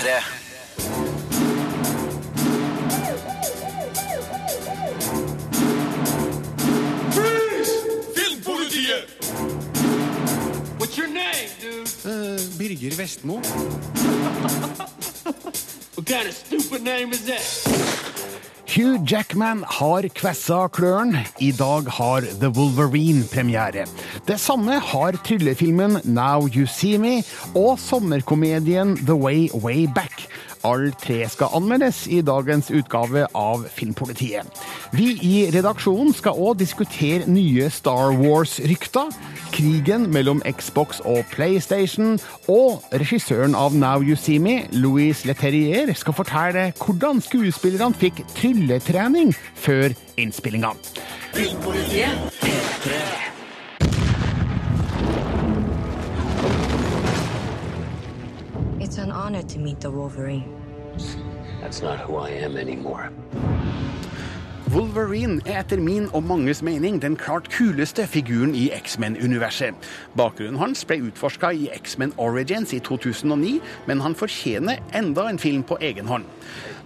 P3. Filmpolitiet! What's your name, dude? Uh, Birger Vestmo. What kind of stupid name is that? Hugh Jackman har kvessa klørne. I dag har The Wolverine premiere. Det samme har tryllefilmen Now You See Me og sommerkomedien The Way Way Back. Alle tre skal anmeldes i dagens utgave av Filmpolitiet. Vi i redaksjonen skal òg diskutere nye Star Wars-rykter, krigen mellom Xbox og PlayStation, og regissøren av Now You See Me, Louis Leterrier, skal fortelle hvordan skuespillerne fikk trylletrening før innspillinga. It's an honor to meet the Wolverine. That's not who I am anymore. Wolverine er etter min og manges mening den klart kuleste figuren i X-Men-universet. Bakgrunnen hans ble utforska i X-Men Origins i 2009, men han fortjener enda en film på egen hånd.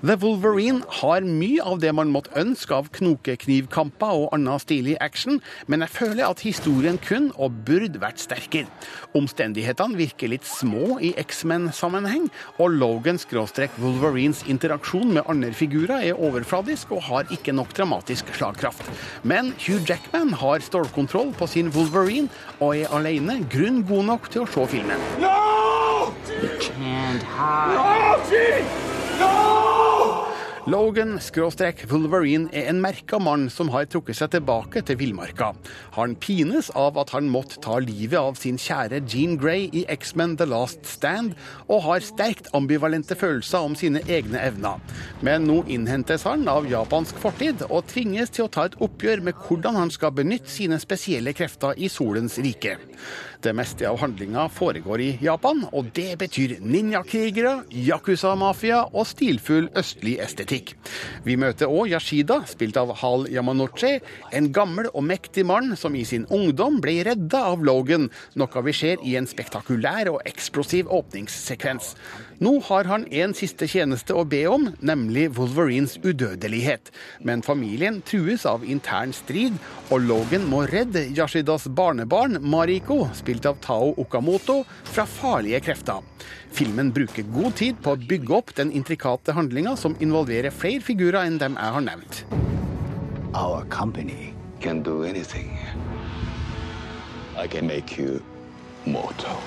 The Wolverine har mye av det man måtte ønske av knokeknivkamper og annen stilig action, men jeg føler at historien kun og burde vært sterkere. Omstendighetene virker litt små i X-Men-sammenheng, og Logan-Wolverines interaksjon med andre figurer er overfladisk og har ikke nok dramatisk slagkraft. Men Hugh Jackman har stålkontroll på sin Wolverine og er alene grunn god nok til å se filmen. Logan-Wolverine er en merka mann som har trukket seg tilbake til villmarka. Han pines av at han måtte ta livet av sin kjære Jean Grey i X-Men The Last Stand, og har sterkt ambivalente følelser om sine egne evner. Men nå innhentes han av japansk fortid og tvinges til å ta et oppgjør med hvordan han skal benytte sine spesielle krefter i solens rike. Det meste av handlinga foregår i Japan, og det betyr ninjakrigere, yakuza-mafia og stilfull østlig estetikk. Vi møter òg Yashida, spilt av Hal Yamanouchi, en gammel og mektig mann som i sin ungdom ble redda av Logan, noe vi ser i en spektakulær og eksplosiv åpningssekvens. Nå har han en siste tjeneste å be om, nemlig Wolverines udødelighet. Men familien trues av intern strid, og Logan må redde Yashidas barnebarn Mariko, spilt av Tao Okamoto, fra farlige krefter. Filmen bruker god tid på å bygge opp den intrikate handlinga som involverer flere figurer enn dem jeg har nevnt. Our company can do anything. I can make you mortal.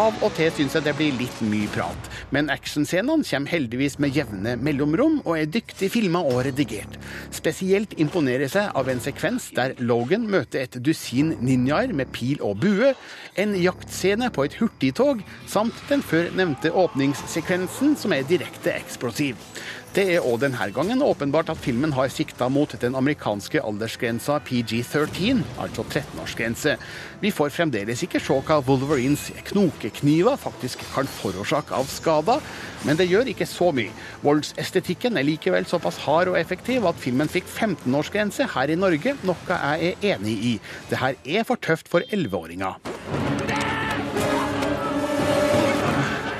Av og til syns jeg det blir litt mye prat, men actionscenene kommer heldigvis med jevne mellomrom og er dyktig filma og redigert. Spesielt imponerer jeg seg av en sekvens der Logan møter et dusin ninjaer med pil og bue, en jaktscene på et hurtigtog, samt den før nevnte åpningssekvensen som er direkte eksplosiv. Det er òg denne gangen åpenbart at filmen har sikta mot den amerikanske aldersgrensa PG-13, altså 13-årsgrense. Vi får fremdeles ikke se hva Wolverines knokekniver faktisk kan forårsake av skader, men det gjør ikke så mye. Voldsestetikken er likevel såpass hard og effektiv at filmen fikk 15-årsgrense her i Norge, noe jeg er enig i. Det her er for tøft for 11-åringer.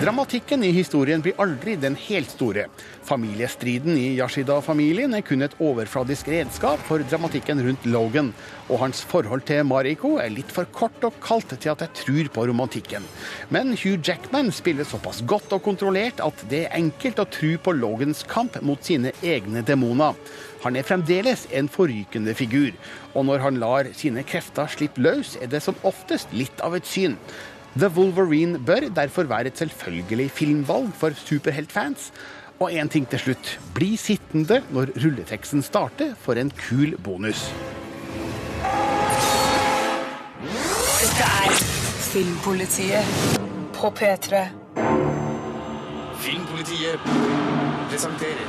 Dramatikken i historien blir aldri den helt store. Familiestriden i Yashida-familien er kun et overfladisk redskap for dramatikken rundt Logan, og hans forhold til Mariko er litt for kort og kaldt til at jeg tror på romantikken. Men Hugh Jackman spiller såpass godt og kontrollert at det er enkelt å tro på Logans kamp mot sine egne demoner. Han er fremdeles en forrykende figur, og når han lar sine krefter slippe løs, er det som oftest litt av et syn. The Wolverine bør derfor være et selvfølgelig filmvalg for superheltfans. Og én ting til slutt. Bli sittende når rulleteksten starter for en kul bonus. Dette er Filmpolitiet på P3. Filmpolitiet presenterer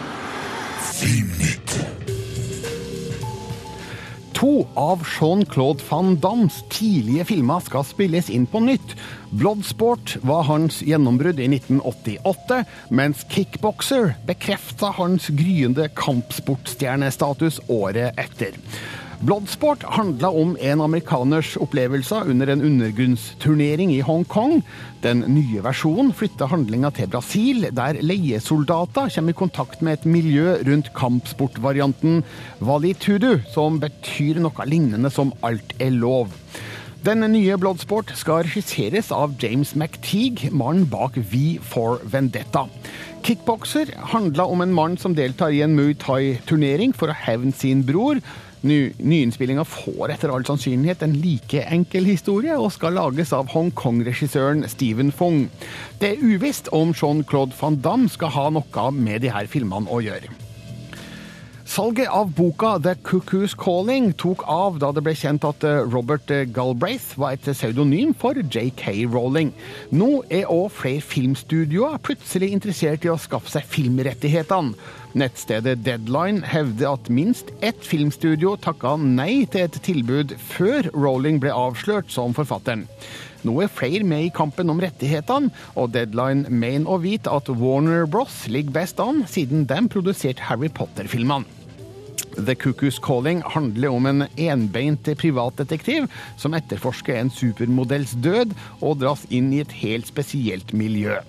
To av Jean-Claude van Dams tidlige filmer skal spilles inn på nytt. Bloodsport var hans gjennombrudd i 1988, mens Kickboxer bekrefta hans gryende kampsportstjernestatus året etter. Bloodsport handla om en amerikaners opplevelser under en undergrunnsturnering i Hongkong. Den nye versjonen flytter handlinga til Brasil, der leiesoldater kommer i kontakt med et miljø rundt kampsportvarianten Valitudu, som betyr noe lignende som alt er lov. Den nye Bloodsport skal regisseres av James McTeague, mannen bak V for Vendetta. Kickbokser handla om en mann som deltar i en Muay Thai-turnering for å hevne sin bror. Ny, Nyinnspillinga får etter all sannsynlighet en like enkel historie, og skal lages av Hongkong-regissøren Stephen Fung. Det er uvisst om Jean-Claude van Damme skal ha noe med de her filmene å gjøre. Salget av boka The Cuckoo's Calling tok av da det ble kjent at eh, Robert eh, Galbraith var et pseudonym for JK Rowling. Nå er òg flere filmstudioer plutselig interessert i å skaffe seg filmrettighetene. Nettstedet Deadline hevder at minst ett filmstudio takka nei til et tilbud før Rowling ble avslørt som forfatteren. Nå er flere med i kampen om rettighetene, og Deadline mener å vite at Warner Bros ligger best an, siden de produserte Harry Potter-filmene. The Cuckoo's Calling handler om en enbeint privatdetektiv som etterforsker en supermodells død og dras inn i et helt spesielt miljø.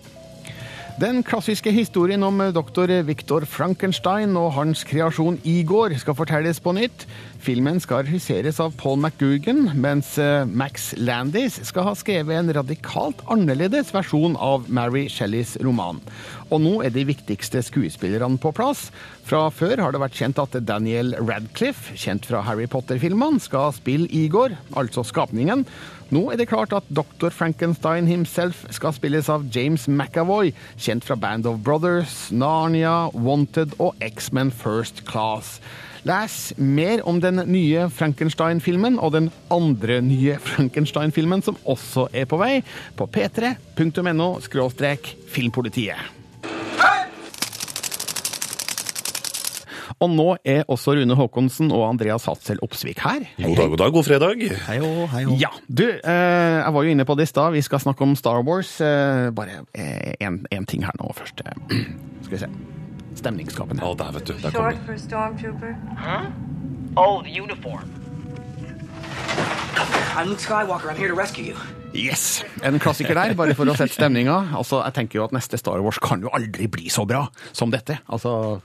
Den klassiske historien om doktor Viktor Frankenstein og hans kreasjon Igor skal fortelles på nytt. Filmen skal regisseres av Paul McGugan, mens eh, Max Landis skal ha skrevet en radikalt annerledes versjon av Mary Shelleys roman. Og nå er de viktigste skuespillerne på plass. Fra før har det vært kjent at Daniel Radcliffe, kjent fra Harry Potter-filmene, skal spille Igor, altså skapningen. Nå er det klart at Dr. Frankenstein himself skal spilles av James McAvoy, kjent fra Band of Brothers, Narnia, Wanted og X-Men First Class. Les mer om den nye Frankenstein-filmen og den andre nye Frankenstein-filmen som også er på vei, på p3.no filmpolitiet. Og nå er også Rune Haakonsen og Andreas Hatzel Opsvik her. Hei, God dag, god dag. God fredag. Hei og hei og. Ja, du, eh, jeg var jo inne på det i stad. Vi skal snakke om Star Wars. Eh, bare én ting her nå først. Eh, skal vi se. Stemningsskapende. Ja, der, vet du. Der kommer det. stormtrooper. Huh? Oh, uniform. I'm Luke Skywalker. I'm here to rescue you. Yes! En klassiker der, bare for å sette stemninga. Altså, jeg tenker jo at neste Star Wars kan jo aldri bli så bra som dette. Altså,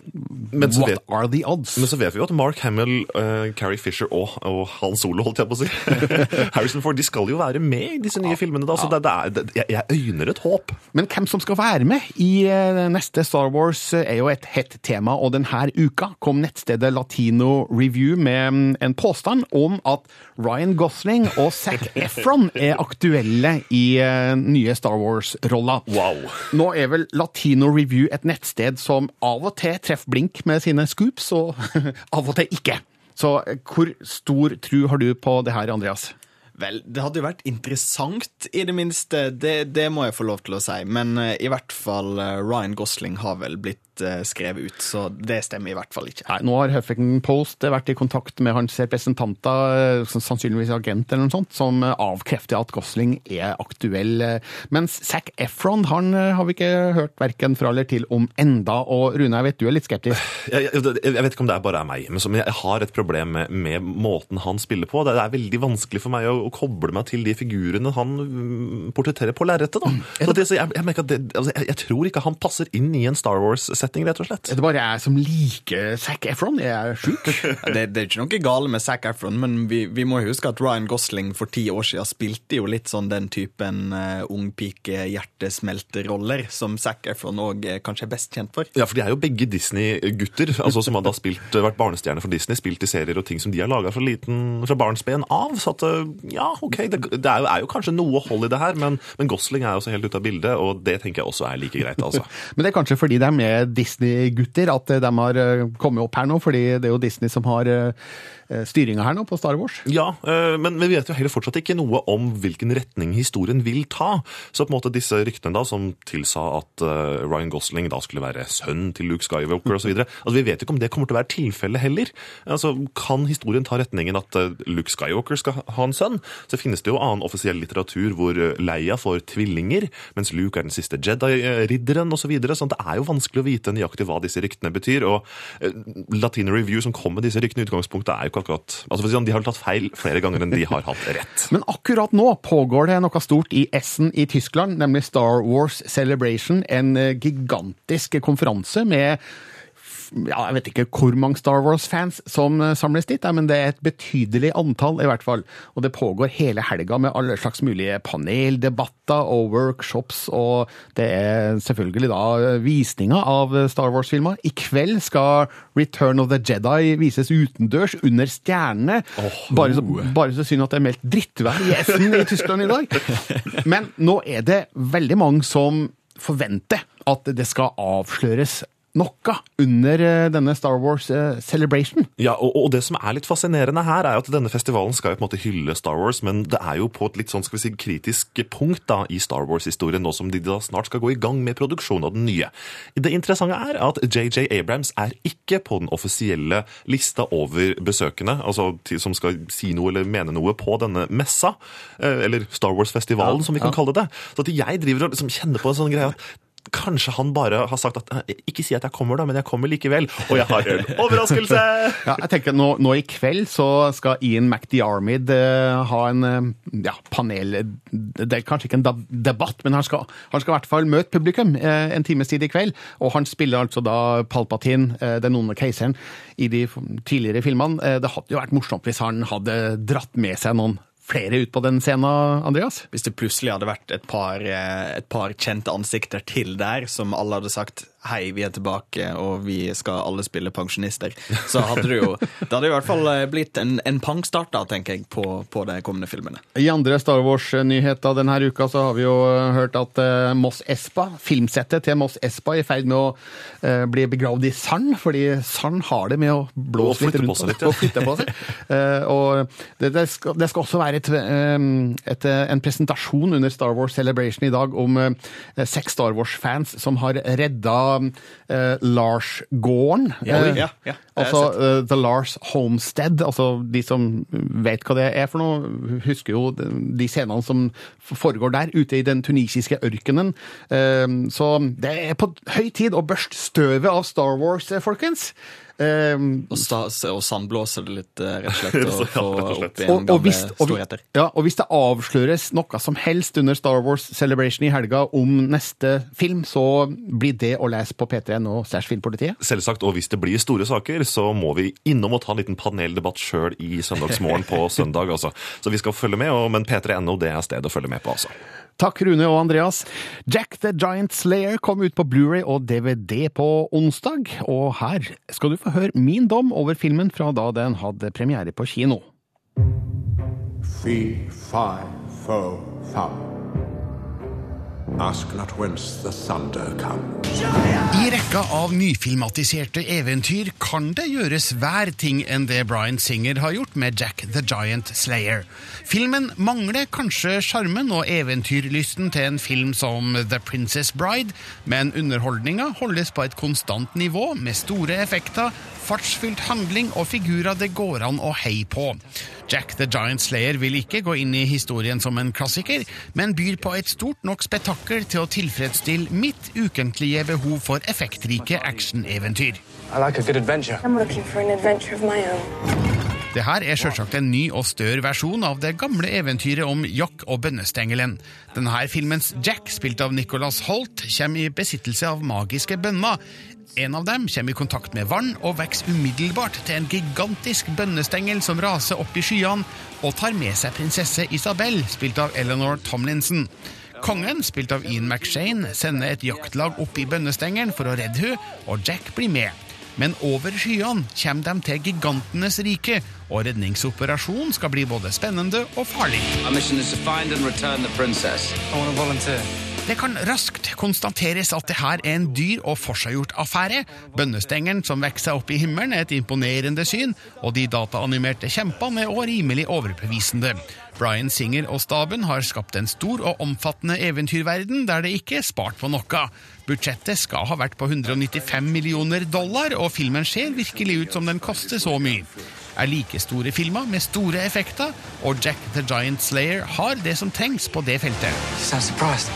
Men what vet- are the odds? Men så vet vi jo at Mark Hamill, uh, Carrie Fisher og, og Han Solo, holdt jeg på å si, Harrison Ford, de skal jo være med i disse nye filmene. da, så det, det er, det, jeg, jeg øyner et håp. Men hvem som skal være med i uh, neste Star Wars uh, er jo et hett tema, og denne uka kom nettstedet Latino Review med um, en påstand om at Ryan Gosling og Zac Efron er aktuelle i uh, nye Star Wars-roller. Wow. Nå er vel Latino Review et nettsted som av og til treffer blink med sine scoops, og av og til ikke. Så eh, hvor stor tro har du på det her, Andreas? Vel, det hadde jo vært interessant, i det minste. Det, det må jeg få lov til å si. Men uh, i hvert fall uh, Ryan Gosling har vel blitt eh, skrevet ut, så det stemmer i hvert fall ikke. Nei, nå har Huffington Post vært i kontakt med hans representanter, sannsynligvis agent eller noe sånt, som avkrefter at Gosling er aktuell. Mens Zac Efron han eh, har vi ikke hørt verken fra eller til om enda. Og Rune, jeg vet du er litt skeptisk. Jeg, jeg, jeg vet ikke om det er bare er meg, men jeg har et problem med, med måten han spiller på. Det er veldig vanskelig for meg å, å koble meg til de figurene han mm, portretterer på lerretet. da. Så det, så jeg, jeg, merker at det, altså, jeg, jeg tror ikke han passer inn i en Star Wars-setting, rett og slett. Er det bare jeg som liker Zac Efron? Er jeg sjuk? Det, det er ikke noe galt med Zac Efron, men vi, vi må huske at Ryan Gosling for ti år siden spilte jo litt sånn den typen uh, ungpike-hjertesmelteroller som Zac Efron òg kanskje er best kjent for. Ja, for de er jo begge Disney-gutter, altså som har spilt, vært barnestjerner for Disney, spilt i serier og ting som de har laga fra, liten- fra barnsben av. Så at, eh, ja, ok, det, det er, jo, er jo kanskje noe hold i det her, men, men Gosling er jo også helt ute av bildet, og det tenker jeg også er like greit, altså. Men det er kanskje fordi de er Disney-gutter at de har eh, kommet opp her nå, fordi det er jo Disney som har styringa her nå på Star Wars. Ja, eh, men vi vet jo heller fortsatt ikke noe om hvilken retning historien vil ta. Så på en måte disse ryktene da, som tilsa at eh, Ryan Gosling da skulle være sønn til Luke Skywalker osv. Altså, vi vet jo ikke om det kommer til å være tilfellet heller. Altså, Kan historien ta retningen at eh, Luke Skywalker skal ha en sønn? Så finnes det jo annen offisiell litteratur hvor eh, Leia får tvillinger, mens Luke er den siste Jedi-ridderen osv. Så videre, sånn det er jo vanskelig å vite vite nøyaktig hva disse ryktene betyr. Og eh, Latino Review, som kom med disse ryktene i utgangspunktet, er jo ikke akkurat altså sånn, De har tatt feil flere ganger enn de har hatt rett. Men akkurat nå pågår det noe stort i Essen i Tyskland, nemlig Star Wars Celebration. En eh, gigantisk konferanse med ja, jeg vet ikke hvor mange Star Wars-fans som eh, samles dit, men det er et betydelig antall i hvert fall. Og det pågår hele helga med alle slags mulige paneldebatter og workshops, og det er selvfølgelig da visninger av Star Wars-filmer. I kveld skal Return of the Jedi vises utendørs under stjernene. bare, så, bare så synd at det er meldt drittvær i Essen i Tyskland i dag. Men nå er det veldig mange som forventer at det skal avsløres noe under eh, denne Star Wars eh, Celebration. Ja, og, og det som er litt fascinerende her, er at denne festivalen skal jo på en måte hylle Star Wars, men det er jo på et litt sånn, skal vi si, kritisk punkt da i Star Wars-historien, nå som de da snart skal gå i gang med produksjon av den nye. Det interessante er at JJ Abrams er ikke på den offisielle lista over besøkende, altså som skal si noe eller mene noe på denne messa, eh, eller Star Wars-festivalen, Ja, som vi kan ja. kalle det. Så at jeg driver og liksom kjenner på en sånn greie at Kanskje han bare har sagt at "Eh, ikke si at jeg kommer, da, men jeg kommer likevel. Og jeg har en overraskelse! Ja, jeg tenker nå, nå i kveld så skal Ian McDiarmid uh, ha en eh, ja, panel... Det er kanskje ikke en debatt, men han skal, han skal i hvert fall møte publikum uh, en times tid i kveld. Og han spiller altså da Palpatine, uh, den onde keiseren, i de tidligere filmene. Det hadde jo vært morsomt hvis han hadde dratt med seg noen flere ut på den scenen, Andreas? Hvis det plutselig hadde vært et par, eh, et par kjente ansikter til der, som alle hadde sagt hei, vi er tilbake, og vi skal alle spille pensjonister, så hadde det jo Det hadde i hvert fall eh, blitt en, en pangstart, da, tenker jeg, på, på de kommende filmene. I andre Star Wars-nyheter denne uka så har vi jo eh, hørt at eh, Moss Espa, filmsettet til Moss Espa, er i ferd med å eh, bli begravd i sand, fordi sand har det med å blåse litt rundt seg litt, ja. og flytte på seg. Eh, og det, det, skal, det skal også være et, et, en presentasjon under Star Wars Celebration i dag om eh, seks Star Wars-fans som har redda eh, Lars-gården. Ja, Eh, ja, ja, altså uh, The Lars Homestead. Altså de som vet hva det er for noe, husker jo de scenene som foregår der, ute i den tunisiske ørkenen. Uh, Så det er på høy tid å børste støvet av Star Wars, folkens. Eh, Og, sta, og sandblåser det litt, eh, rett og slett, og Ja, rett og slett. opp igjen og, og, hvis, og, storheter. ja, og hvis det avsløres noe som helst under Star Wars Celebration i helga om neste film, så blir det å lese på P3.no slash Filmpolitiet. Selvsagt, og hvis det blir store saker, så må vi innom og ta en liten paneldebatt sjøl i søndagsmorgen på søndag. altså. Så vi skal følge med, og, men P3.no det er stedet å følge med på. altså. Takk, Rune og Andreas. Jack the Giant Slayer kom ut på Blu-ray og DVD på onsdag, og her skal du få høre min dom over filmen fra da den hadde premiere på kino. Fee, fi, fo, fa. Ask not whence the thunder comes. I rekka av nyfilmatiserte eventyr kan det gjøres hver ting enn det Bryan Singer har gjort med Jack the Giant Slayer. Filmen mangler kanskje sjarmen og eventyrlysten til en film som The Princess Bride, men underholdninga holdes på et konstant nivå med store effekter, fartsfylt handling og figurer det går an å heie på. Jack the Giant Slayer vil ikke gå inn i historien som en klassiker, men byr på et stort nok spetakkel til å tilfredsstille mitt ukentlige behov for effektrike actioneventyr. I like a good adventure. I'm looking for an adventure of my own. Det her er selvsagt en ny og større versjon av det gamle eventyret om Jock og bønnestengelen. Denne filmens Jack, spilt av Nicholas Holt, kommer i besittelse av magiske bønner. En av dem kommer i kontakt med vann og vokser umiddelbart til en gigantisk bønnestengel som raser opp i skyene og tar med seg prinsesse Isabel, spilt av Eleanor Tomlinson. Kongen, spilt av Ian McShane, sender et jaktlag opp i bønnestengelen for å redde henne, og Jack blir med. Men over skyene kommer de til gigantenes rike, og redningsoperasjonen skal bli både spennende og farlig. Our mission is to find and return the princess. I want to volunteer. Det kan raskt konstateres at det her er en dyr og forseggjort affære. Bønnestengelen som vokser opp i himmelen er et imponerende syn, og de dataanimerte kjempene er også rimelig overbevisende. Bryan Singer og staben har skapt en stor og omfattende eventyrverden der det ikke er spart på noe. Budsjettet skal ha vært på 195 millioner dollar, og filmen ser virkelig ut som den koster så mye. Er like store filmer med store effekter, og Jack the Giant Slayer har det som trengs på det feltet. You sound surprised.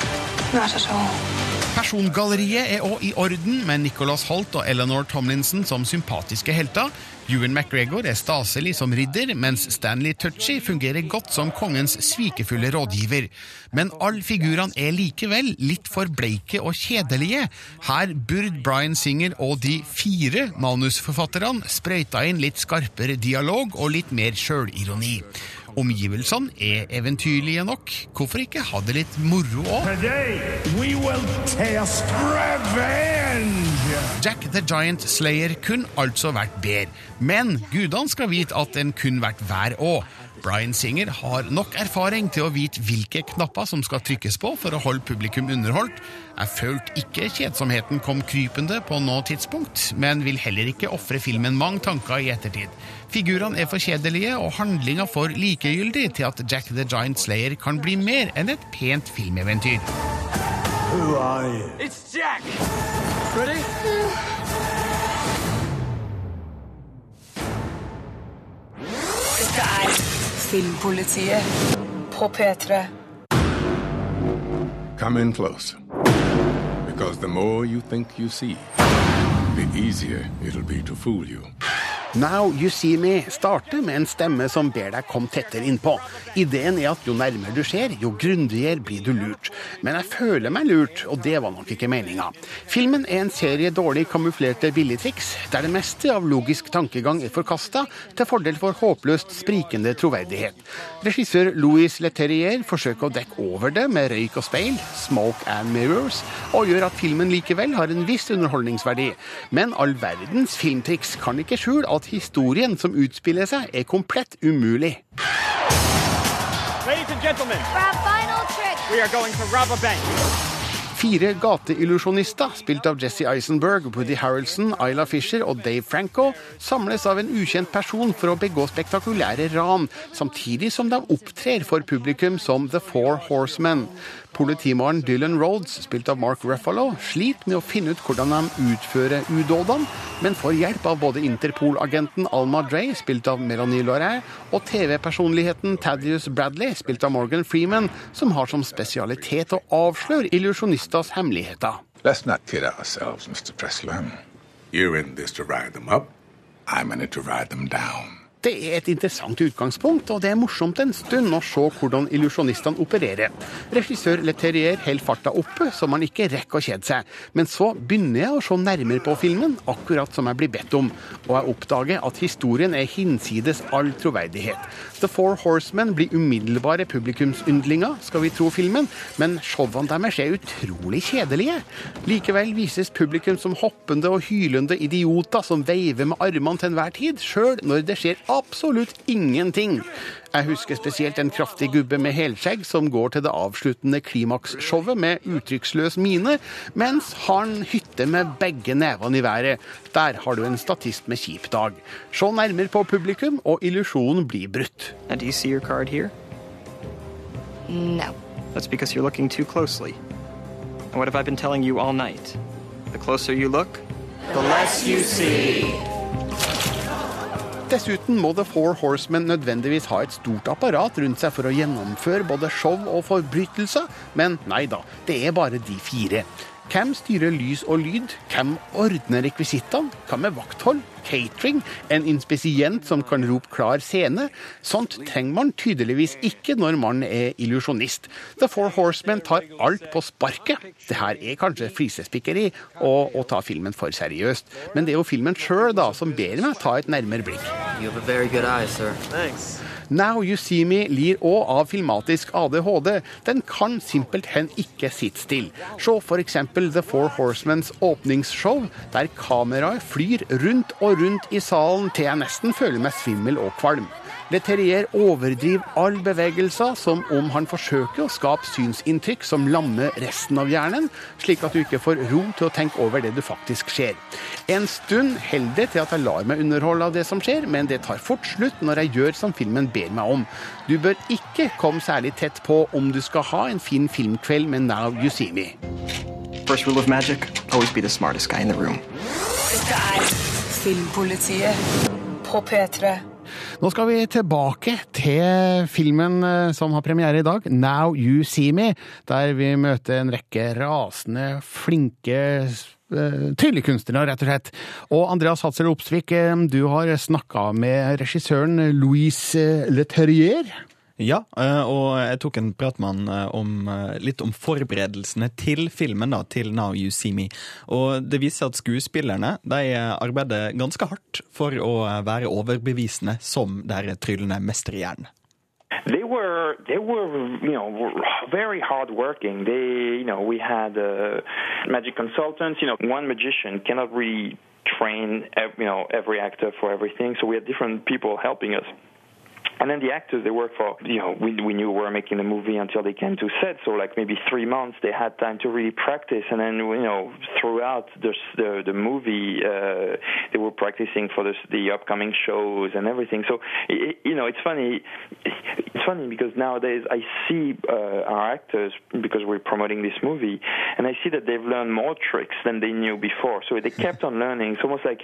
Not at all. Persongalleriet er òg i orden, med Nicholas Holt og Eleanor Tomlinson som sympatiske helter. Ewan McGregor er staselig som ridder, mens Stanley Tucci fungerer godt som kongens svikefulle rådgiver. Men alle figurene er likevel litt for bleike og kjedelige. Her burde Bryan Singer og de fire manusforfatterne sprøyta inn litt skarpere dialog og litt mer sjølironi. Omgivelsene er eventyrlige nok. Hvorfor ikke ha det litt moro òg? Jack the Giant Slayer kunne altså vært bedre, men gudene skal vite at den kunne vært vær òg. Bryan Singer har nok erfaring til å vite hvilke knapper som skal trykkes på for å holde publikum underholdt. Jeg følte ikke kjedsomheten kom krypende på noe tidspunkt, men vil heller ikke ofre filmen mange tanker i ettertid. Figurene er for kjedelige og handlinga for likegyldig til at Jack the Giant Slayer kan bli mer enn et pent filmeventyr. It's Jack! Ready? Dette er Filmpolitiet på P3. Come in closer. Because the more you think you see, the easier it'll be to fool you. Now You See Me starter med en stemme som ber deg komme tettere innpå. Ideen er at jo nærmere du ser, jo grundigere blir du lurt. Men jeg føler meg lurt, og det var nok ikke meninga. Filmen er en serie dårlig kamuflerte billigtriks, der det meste av logisk tankegang er forkasta, til fordel for håpløst sprikende troverdighet. Regissør Louis Leterrier forsøker å dekke over det med røyk og speil, smoke and mirrors, og gjør at filmen likevel har en viss underholdningsverdi. Men all verdens filmtriks kan ikke skjule at historien som utspiller seg, er komplett umulig. Fire gateillusjonister, spilt av Jesse Eisenberg, Woody Harrelson, Ayla Fisher og Dave Franco, samles av en ukjent person for å begå spektakulære ran, samtidig som de opptrer for publikum som The Four Horsemen. Politimaren Dylan Rhodes, spilt av Mark Ruffalo, sliter med å finne ut hvordan de utfører udådene, men får hjelp av både Interpol-agenten Alma Dre, spilt av Melanie Laurent, og TV-personligheten Taddeus Bradley, spilt av Morgan Freeman, som har som spesialitet å avsløre illusjonisters hemmeligheter. Let's not kid ourselves, Mr. Presley. You're in this to ride them up. I'm in it to ride them down. Det er et interessant utgangspunkt, og det er morsomt en stund å se hvordan illusjonistene opererer. Regissør Leterrier holder farta oppe, så man ikke rekker å kjede seg. Men så begynner jeg å se nærmere på filmen, akkurat som jeg blir bedt om. Og jeg oppdager at historien er hinsides all troverdighet. The Four Horsemen blir umiddelbare publikumsyndlinger, skal vi tro filmen, men showene deres er utrolig kjedelige. Likevel vises publikum som hoppende og hylende idioter som veiver med armene til enhver tid, sjøl når det skjer absolutt ingenting. Jeg husker spesielt en kraftig gubbe med helskjegg som går til det avsluttende klimaksshowet med uttrykksløs mine, mens han hytter med begge nevene i været. Der har du en statist med kjip dag. Se nærmere på publikum, og illusjonen blir brutt. Now, do you see your card here? No. That's because you're looking too closely. And what have I been telling you all night? The closer you look, the less you see. Dessuten må The Four Horsemen nødvendigvis ha et stort apparat rundt seg for å gjennomføre både show og forbrytelser, men nei da, det er bare de fire. Hvem styrer lys og lyd? Hvem ordner rekvisittene? Hva med vakthold? Catering? En inspisient som kan rope klar scene? Sånt trenger man tydeligvis ikke når man er illusjonist. The Four Horsemen tar alt på sparket. Det her er kanskje flisespikkeri og å ta filmen for seriøst, men det er jo filmen sjøl som ber meg ta et nærmere blikk. You have a very good eye, sir. Thanks. Now You See Me lir òg av filmatisk ADHD. Den kan simpelthen ikke sitte stille. Se f.eks. The Four Horsemens åpningsshow, der kameraet flyr rundt og rundt i salen til jeg nesten føler meg svimmel og kvalm. Leterrier overdriver all bevegelser som om han forsøker å skape synsinntrykk som lammer resten av hjernen, slik at du ikke får ro til å tenke over det du faktisk ser. En stund holder det til at jeg lar meg underholde av det som skjer, men det tar fort slutt når jeg gjør som filmen ber meg om. Du bør ikke komme særlig tett på om du skal ha en fin filmkveld med Now You See Me. First rule of magic always be the smartest guy in the room. Dette er Filmpolitiet på P3. Nå skal vi tilbake til filmen eh, som har premiere i dag, Now You See Me, der vi møter en rekke rasende, flinke eh, tryllekunstnere, rett og slett. Og Andreas Hatzel Opsvik, eh, du har snakka med regissøren Louise Leterrier. Ja, eh, og jeg tok en prat med han eh, eh, litt om forberedelsene til filmen, da, til Now You See Me. Og det viser at skuespillerne de arbeider ganske hardt for å være overbevisende som det her tryllende mesterhjernen. They were they were you know very hardworking. They you know we had uh, magic consultants. You know one magician cannot really train you know every actor for everything, so we had different people helping us. And then the actors they worked for, you know, we, we knew we were making a movie until they came to set. So like maybe three months, they had time to really practice. And then you know, throughout the the, the movie, uh, they were practicing for the, the upcoming shows and everything. So it, you know, it's funny. It's funny because nowadays I see uh, our actors because we're promoting this movie, and I see that they've learned more tricks than they knew before. So they kept on learning. It's almost like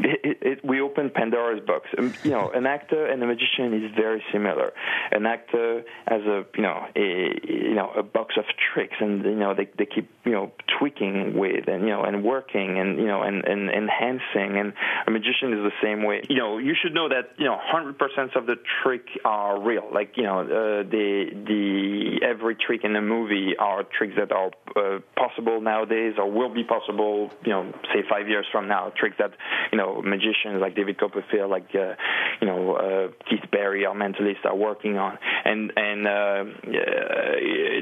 it, it, we opened Pandora's box. Um, you know, an actor and a magician is very similar. An actor has a you know a you know a box of tricks, and you know they they keep you know tweaking with and you know and working and you know and, and enhancing. And a magician is the same way. You know, you should know that you know 100% of the trick are real. Like you know uh, the the every trick in a movie are tricks that are uh, possible nowadays or will be possible. You know, say five years from now. Tricks that you know magicians like David Copperfield, like uh, you know uh, Keith Barry, our mentalists are working on. And and uh,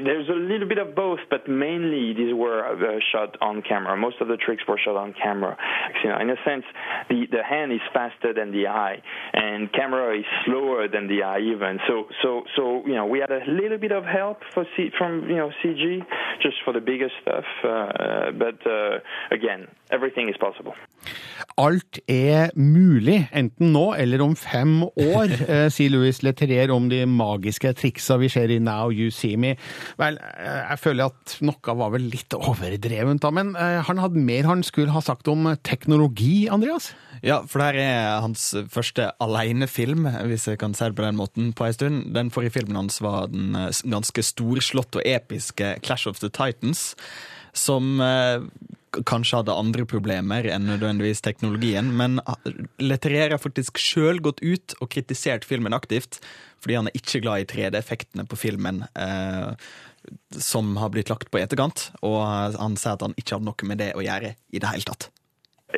there's a little bit of both, but mainly these were uh, shot on camera. Most of the tricks were shot on camera. You know, in a sense, the the hand is faster than the eye, and camera is slower than the eye even. So so so you know we had a little bit of help for C, from you know CG just for the bigger stuff, uh, but uh, again, everything is possible. Alt er mulig, enten nå eller om fem år, eh, sier Louis Leterrier om de magiske triksa vi ser i Now You See Me. Vel, eh, jeg føler at noe var vel litt overdrevent, da, men eh, han hadde mer han skulle ha sagt om teknologi, Andreas? Ja, for det her er hans første alenefilm, hvis jeg kan si det på den måten, på en stund. Den forrige filmen hans var den ganske storslått og episke Clash of the Titans, som kanskje hadde andre problemer enn nødvendigvis teknologien, men Leterrier har faktisk sjøl gått ut og kritisert filmen aktivt, fordi han er ikke glad i 3D-effektene på filmen. Eh, som har blitt lagt på etterkant, og han sier at han ikke hadde noe med det å gjøre i det hele tatt.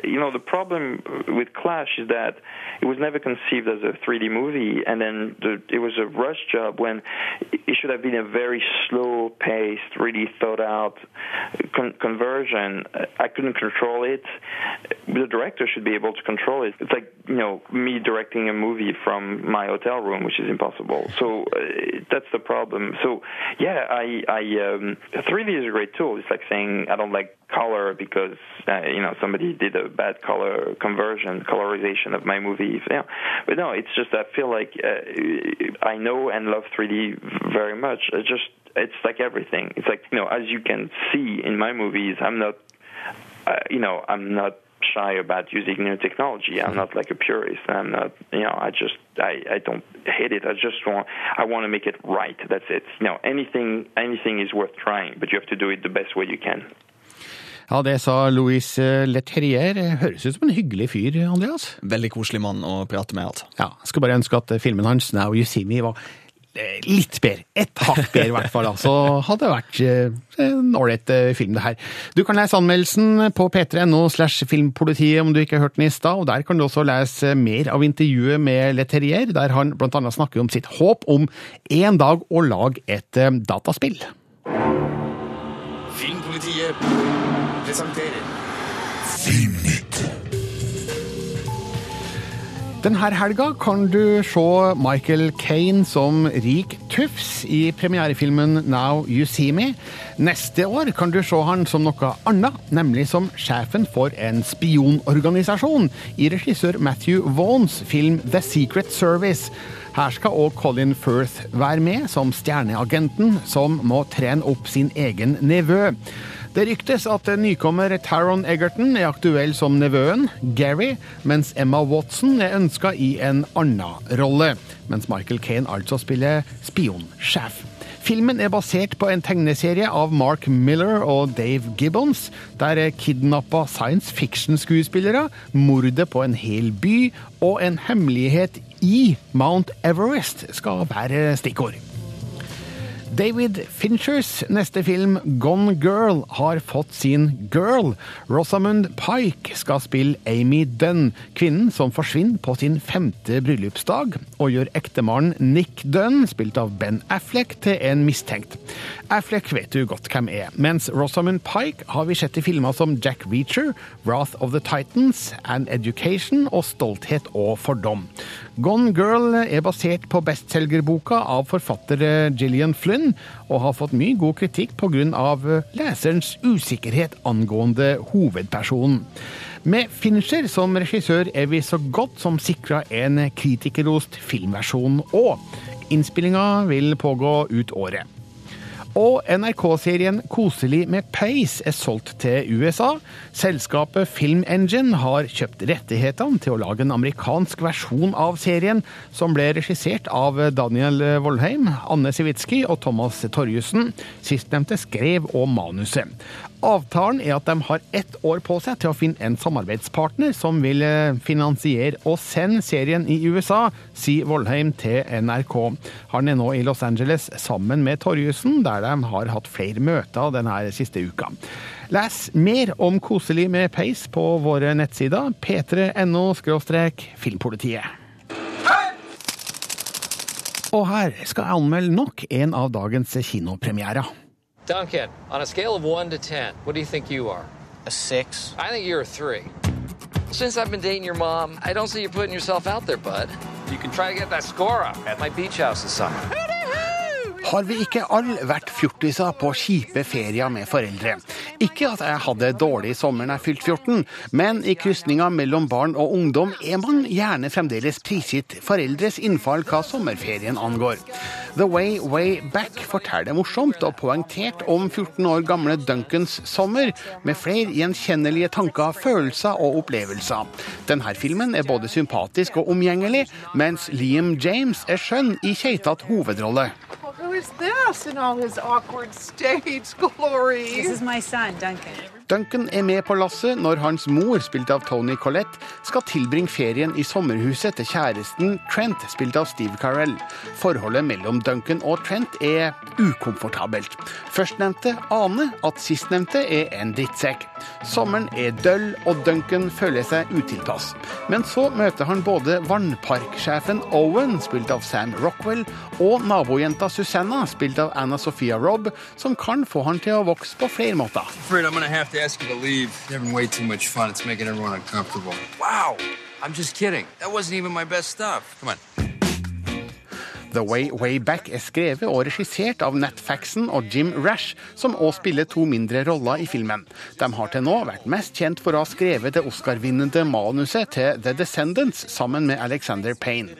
You know, the problem with Clash is that it was never conceived as a 3D movie, and then the, it was a rush job when it should have been a very slow-paced, really thought-out con- conversion. I couldn't control it. The director should be able to control it. It's like you know me directing a movie from my hotel room, which is impossible. So uh, that's the problem. So yeah, I, I um, 3D is a great tool. It's like saying I don't like color because uh, you know somebody did a bad color conversion, colorization of my movie. Yeah. But no, it's just I feel like uh, I know and love 3D very much. It's just it's like everything. It's like you know, as you can see in my movies, I'm not, uh, you know, I'm not shy about using new technology. I'm not like a purist. I'm not, you know, I just, I, I don't hate it. I just want, I want to make it right. That's it. You know, anything, anything is worth trying, but you have to do it the best way you can. Ja, det sa Louis Leterrier. Høres ut som en hyggelig fyr, Andreas? Veldig koselig mann å prate med, altså. Ja, jeg skulle bare ønske at filmen hans, Now You See Me, var litt bedre. Et hakk bedre, i hvert fall. Så hadde det vært en ålreit film, det her. Du kan lese anmeldelsen på p3.no slash filmpolitiet om du ikke har hørt den i stad, og der kan du også lese mer av intervjuet med Leterrier, der han annet snakker om sitt håp om en dag å lage et dataspill. Filmpolitiet presenterer. Denne helga kan du se Michael Kane som rik tufs i premierefilmen Now You See Me. Neste år kan du se han som noe annet, nemlig som sjefen for en spionorganisasjon i regissør Matthew Vaughns film The Secret Service. Her skal òg Colin Firth være med som stjerneagenten som må trene opp sin egen nevø. Det ryktes at nykommer Taron Egerton er aktuell som nevøen, Gary, mens Emma Watson er ønska i en annen rolle. Mens Michael Kane altså spiller spionsjef. Filmen er basert på en tegneserie av Mark Miller og Dave Gibbons, der kidnappa science fiction-skuespillere, mordet på en hel by og en hemmelighet i Mount Everest skal være stikkord. David Finchers neste film, Gone Girl, har fått sin girl. Rosamund Pike skal spille Amy Dunn, kvinnen som forsvinner på sin femte bryllupsdag, og gjør ektemannen Nick Dunn, spilt av Ben Affleck, til en mistenkt. Affleck vet du godt hvem er, mens Rosamund Pike har vi sett i filmer som Jack Reacher, Wrath of the Titans, An Education og Stolthet og fordom. Gone Girl er basert på bestselgerboka av forfatter Gillian Flynn, og har fått mye god kritikk pga. leserens usikkerhet angående hovedpersonen. Med Fincher som regissør er vi så godt som sikra en kritikerrost filmversjon òg. Innspillinga vil pågå ut året. Og NRK-serien Koselig med peis er solgt til USA. Selskapet Film Engine har kjøpt rettighetene til å lage en amerikansk versjon av serien, som ble regissert av Daniel Vollheim, Anne Sivitsky og Thomas Torjussen. Sistnevnte skrev og manuset. Avtalen er at de har ett år på seg til å finne en samarbeidspartner som vil finansiere og sende serien i USA, sier Voldheim til NRK. Han er nå i Los Angeles sammen med Torjussen, der de har hatt flere møter denne siste uka. Les mer om Koselig med peis på våre nettsider p3.no filmpolitiet. Og her skal jeg anmelde nok en av dagens kinopremierer. Duncan, on a scale of 1 to 10, what do you think you are? A 6. I think you're a 3. Since I've been dating your mom, I don't see you putting yourself out there, bud. You can try to get that score up at my beach house this summer. Har vi ikke all vært fjortiser på kjipe ferier med foreldre? Ikke at jeg hadde dårlig sommer da jeg fylte 14, men i krysninga mellom barn og ungdom er man gjerne fremdeles prisgitt foreldres innfall hva sommerferien angår. The Way Way Back forteller morsomt og poengtert om 14 år gamle Duncans sommer, med flere gjenkjennelige tanker, følelser og opplevelser. Denne filmen er både sympatisk og omgjengelig, mens Liam James er skjønn i keitete hovedrolle. Who is this in all his awkward stage glory? This is my son, Duncan. Duncan er med på lasset når hans mor, spilt av Tony Collette, skal tilbringe ferien i sommerhuset til kjæresten Trent, spilt av Steve Carell. Forholdet mellom Duncan og Trent er ukomfortabelt. Førstnevnte aner at sistnevnte er en drittsekk. Sommeren er døll, og Duncan føler seg utilpass. Men så møter han både vannparksjefen Owen, spilt av Sam Rockwell, og nabojenta Susanna, spilt av Anna Sophia Robb, som kan få han til å vokse på flere måter. To ask you to leave. You're having way too much fun. It's making everyone uncomfortable. Wow. I'm just kidding. That wasn't even my best stuff. Come on. The Way Way Back er skrevet og regissert av Nat Faxon og Jim Rash, som òg spiller to mindre roller i filmen. De har til nå vært mest kjent for å ha skrevet det Oscar-vinnende manuset til The Descendants sammen med Alexander Payne.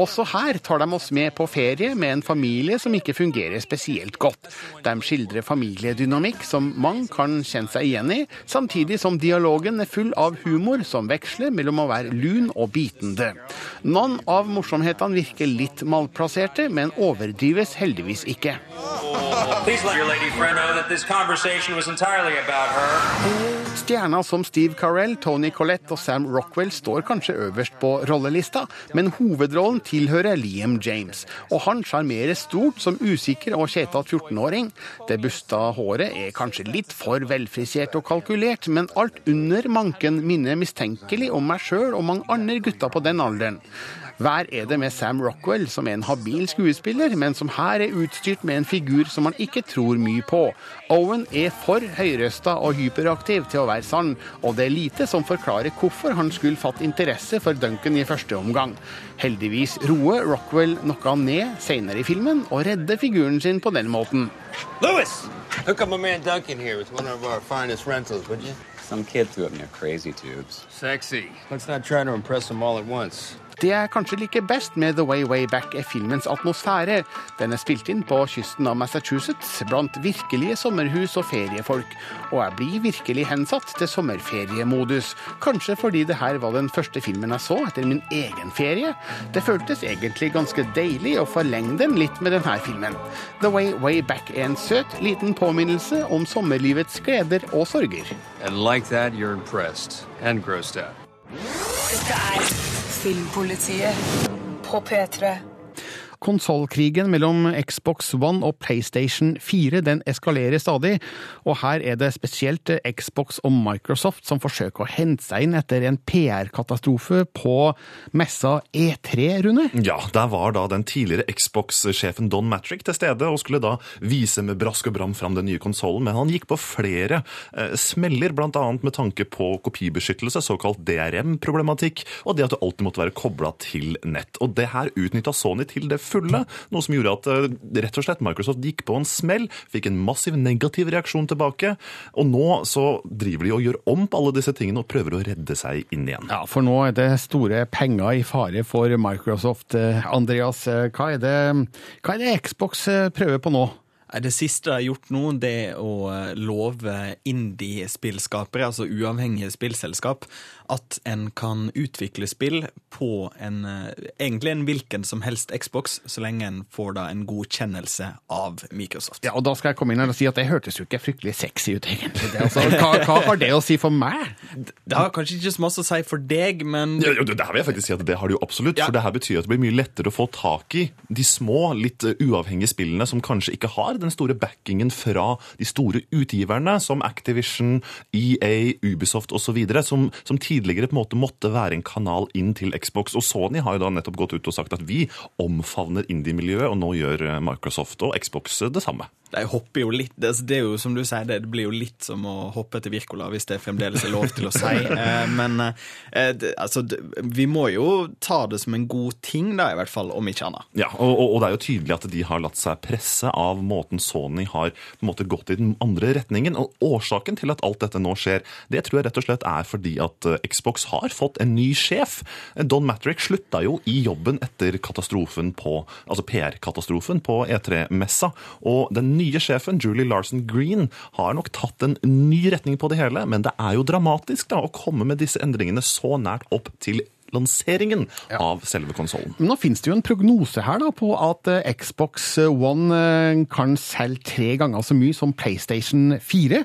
Også her tar de oss med på ferie med en familie som ikke fungerer spesielt godt. De skildrer familiedynamikk som mange kan kjenne seg igjen i, samtidig som dialogen er full av humor som veksler mellom å være lun og bitende. Noen av morsomhetene virker litt malplasserte, men overdrives heldigvis ikke. Stjerner som Steve Carell, Tony Collette og Sam Rockwell står kanskje øverst på rollelista, men hovedrollen tilhører Liam James, og han sjarmerer stort som usikker og kjetete 14-åring. Det busta håret er kanskje litt for velfrisert og kalkulert, men alt under manken minner mistenkelig om meg sjøl og mange andre gutter på den alderen. Hver er det med Sam Rockwell, som er en habil skuespiller, men som her er utstyrt med en figur som man ikke tror mye på. Owen er for høyrøsta og hyperaktiv til å være sann, og det er lite som forklarer hvorfor han skulle fatt interesse for Duncan i første omgang. Heldigvis roer Rockwell noe ned senere i filmen, og redder figuren sin på den måten. Lewis! Hook up my man Duncan here with one of our finest rentals, would you? Some kid threw up near crazy tubes. Sexy. Let's not try to impress them all at once. Det jeg kanskje liker best med The Way Way Back, er filmens atmosfære. Den er spilt inn på kysten av Massachusetts, blant virkelige sommerhus og feriefolk. Og jeg blir virkelig hensatt til sommerferiemodus. Kanskje fordi det her var den første filmen jeg så etter min egen ferie. Det føltes egentlig ganske deilig å forlenge den litt med denne filmen. The Way Way Back er en søt, liten påminnelse om sommerlivets gleder og sorger. And like that, you're impressed and grossed out. Dette er Filmpolitiet på P3. Konsollkrigen mellom Xbox One og PlayStation 4 den eskalerer stadig, og her er det spesielt Xbox og Microsoft som forsøker å hente seg inn etter en PR-katastrofe på messa E3, Rune? Ja, der var da den tidligere Xbox-sjefen Don Matrick til stede og skulle da vise med brask og bram fram den nye konsollen, men han gikk på flere eh, smeller, bl.a. med tanke på kopibeskyttelse, såkalt DRM-problematikk, og det at du alltid måtte være kobla til nett. Og det her utnytta Sony til det fulle, noe som gjorde at eh, rett og slett Microsoft gikk på en smell, fikk en massiv negativ reaksjon tilbake, og nå så driver de og gjør om på alle disse tingene og prøver å redde seg inn igjen. Ja, for nå er det store penger i fare for Microsoft. Eh, Andreas, eh, hva er det, hva er det Xbox prøver på nå? Det siste de har gjort nå, det er å love indie-spillskapere, altså uavhengige spillselskap, at en kan utvikle spill på en eh, egentlig en hvilken som helst Xbox, så lenge en får da en godkjennelse av Microsoft. Ja, og da skal jeg komme inn her og si at det hørtes jo ikke fryktelig sexy ut, egentlig. Altså, hva, hva har det å si for meg? Det har kanskje ikke så masse å si for deg, men Ja, ja, det her vil jeg faktisk si at det har det jo absolutt, for det her betyr at det blir mye lettere å få tak i de små, litt eh, uavhengige spillene som kanskje ikke har den store backingen fra de store utgiverne, som Activision, EA, Ubisoft osv., som, som tidligere på en måte måtte være en kanal inn til Xbox. Og Sony har jo da nettopp gått ut og sagt at vi omfavner indie-miljøet, og nå gjør eh, Microsoft og Xbox det samme. De hopper jo litt det, det er jo som du sier, det blir jo litt som å hoppe etter Wirkola, hvis det fremdeles er lov til å si. Eh, Men eh, altså, vi må jo ta det som en god ting, da, i hvert fall, om ikke annet. Ja, og, og, det er jo tydelig at de har latt seg presse av måten Sony har på en måte gått i den andre retningen. Og årsaken til at alt dette nå skjer, det tror jeg rett og slett er fordi at eh, Xbox har fått en ny sjef. Don Matrick slutta jo i jobben etter katastrofen på, altså PR-katastrofen på E3-messa. Og den nye sjefen, Julie Larson Green, har nok tatt en ny retning på det hele, men det er jo dramatisk da, å komme med disse endringene så nært opp til lanseringen av selve konsollen. Nå finnes det jo en prognose her da, på at eh, Xbox One eh, kan selge tre ganger så mye som PlayStation 4.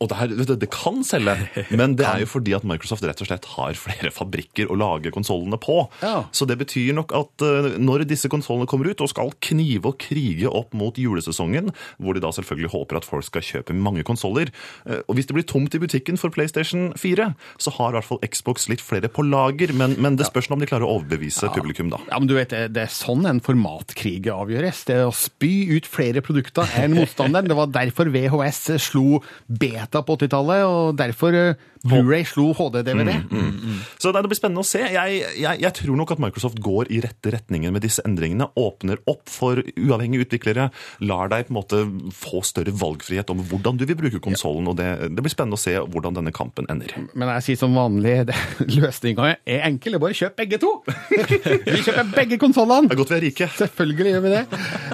Og det, her, du, det kan selge, men det er jo fordi at Microsoft rett og slett har flere fabrikker å lage konsollene på. Ja. Så det betyr nok at eh, når disse konsollene kommer ut og skal knive og krige opp mot julesesongen, hvor de da selvfølgelig håper at folk skal kjøpe mange konsoller, eh, og hvis det blir tomt i butikken for PlayStation 4, så har i hvert fall Xbox litt flere på lager, men, men det spørs om de klarer å overbevise publikum, da. Ja, men du vet, det, det er sånn en formatkrig avgjøres. Det er å spy ut flere produkter enn motstanderen. Det var derfor VHS slo beta på 80-tallet, og derfor eh, Blu-ray slo HD-DVD. Mm, Så det blir spennende å se. Jeg, jeg, jeg tror nok at Microsoft går i rette retningen med disse endringene. Åpner opp for uavhengige utviklere. Lar deg på en måte få større valgfrihet om hvordan du vil bruke konsollen. og det, det blir spennende å se hvordan denne kampen ender. Men jeg sier som vanlig, løsninga er enkel. Bare kjøp begge to! Vi kjøper begge konsollene! Det er godt vi er rike. Selvfølgelig gjør vi det.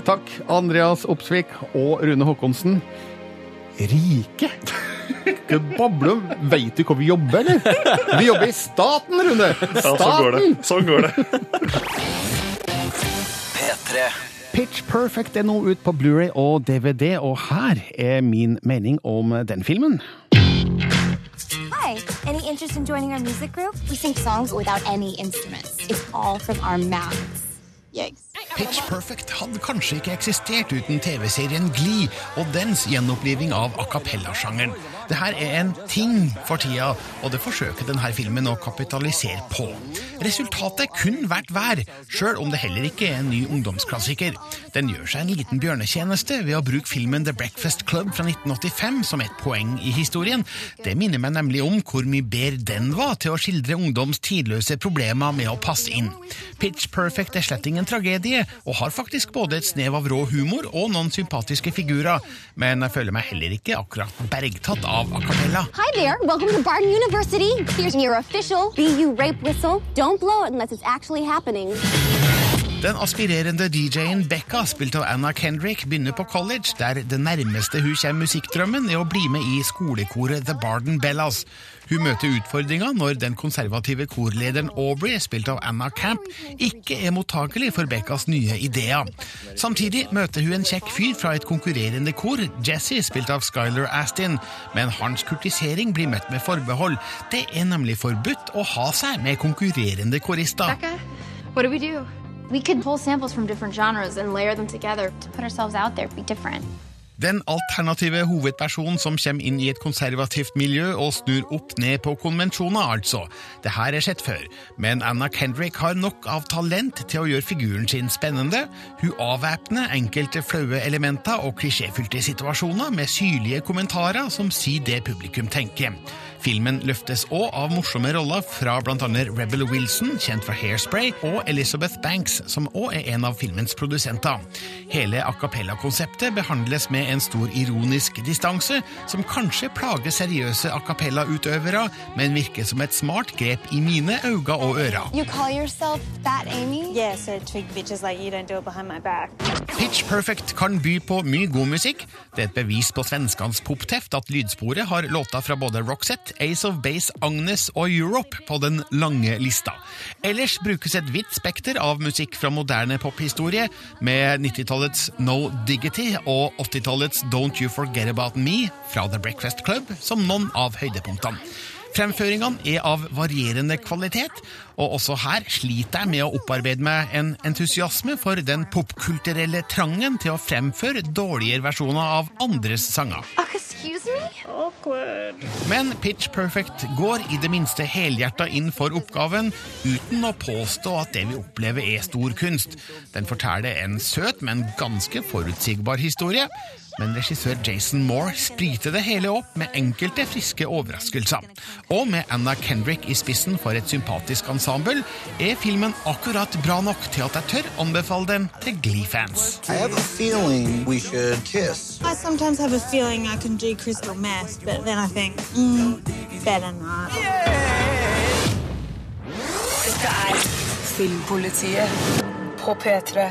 Takk, Andreas Opsvik og Rune Håkonsen. Rike? Du bable om Veit du hvor vi jobber, eller? Vi jobber i staten, Rune! Ja, sånn går det. Sånn går det. P3. Pitch Perfect er nå ut på Blu-ray og DVD, og her er min mening om den filmen. Hi, any interest in joining our music group? We sing songs without any instruments. It's all from our mouths. Yikes. Pitch Perfect hadde kanskje ikke eksistert uten TV-serien Glee og dens gjenoppliving av a cappella-sjangeren. Det her er en ting for tida, og det forsøker denne filmen å kapitalisere på. Resultatet kun vært vær, sjøl om det heller ikke er en ny ungdomsklassiker. Den gjør seg en liten bjørnetjeneste ved å bruke filmen The Breakfast Club fra 1985 som et poeng i historien. Det minner meg nemlig om hvor mye bedre den var til å skildre ungdoms tidløse problemer med å passe inn. Pitch Perfect er slett ingen tragedie, og har faktisk både et snev av rå humor og noen sympatiske figurer. Men jeg føler meg heller ikke akkurat bergtatt av acapella. Hi there, welcome to Barton University. Here's your official BU rape whistle. Don't blow it unless it's actually happening. Den aspirerende DJ-en Becca, spilt av Anna Kendrick, begynner på college, der det nærmeste hun kommer musikkdrømmen, er å bli med i skolekoret The Barden Bellas. Hun møter utfordringa når den konservative korlederen Aubrey, spilt av Anna Camp, ikke er mottakelig for Beccas nye ideer. Samtidig møter hun en kjekk fyr fra et konkurrerende kor, Jesse, spilt av Skyler Astin, men hans kurtisering blir møtt med forbehold. Det er nemlig forbudt å ha seg med konkurrerende korister. Becca, what do we do? We could pull samples from different genres and layer them together to put ourselves out there, be different. Den alternative hovedpersonen som kommer inn i et konservativt miljø og snur opp ned på konvensjoner, altså. Det her er sett før, men Anna Kendrick har nok av talent til å gjøre figuren sin spennende. Hun avvæpner enkelte flaue elementer og klisjéfylte situasjoner med syrlige kommentarer som sier det publikum tenker. Filmen løftes òg av morsomme roller fra bl.a. Rebel Wilson, kjent fra Hairspray, og Elizabeth Banks, som òg er en av filmens produsenter. Hele a cappella-konseptet behandles med en stor ironisk distanse, som kanskje plager seriøse a cappella-utøvere, men virker som et smart grep i mine øyne og ører. You call yourself Fat Amy? Yeah, so twig bitches like you don't do it behind my back. Pitch Perfect kan by på mye god musikk. Det er et bevis på svenskans popteft at lydsporet har låter fra både Roxette, Ace of Base, Agnes og Europe på den lange lista. Ellers brukes et vidt spekter av musikk fra moderne pophistorie, med 90-tallets No Diggity og 80-tallets Don't You Forget About Me fra The Breakfast Club som noen av høydepunktene. Fremføringene er av varierende kvalitet, og også her sliter jeg med å opparbeide meg en entusiasme for den popkulturelle trangen til å fremføre dårligere versjoner av andres sanger. Awkward. Men Pitch Perfect går i det minste helhjerta inn for oppgaven, uten å påstå at det vi opplever er stor kunst. Den forteller en søt, men ganske forutsigbar historie. Men regissør Jason Moore spriter det hele opp med enkelte friske overraskelser. Og med Anna Kendrick i spissen for et sympatisk ensemble, er filmen akkurat bra nok til at jeg tør anbefale den til Glee-fans. I have a feeling we should kiss. I sometimes have a feeling I can do crystal meth, but then I think, mm, better not. Dette er Filmpolitiet på P3.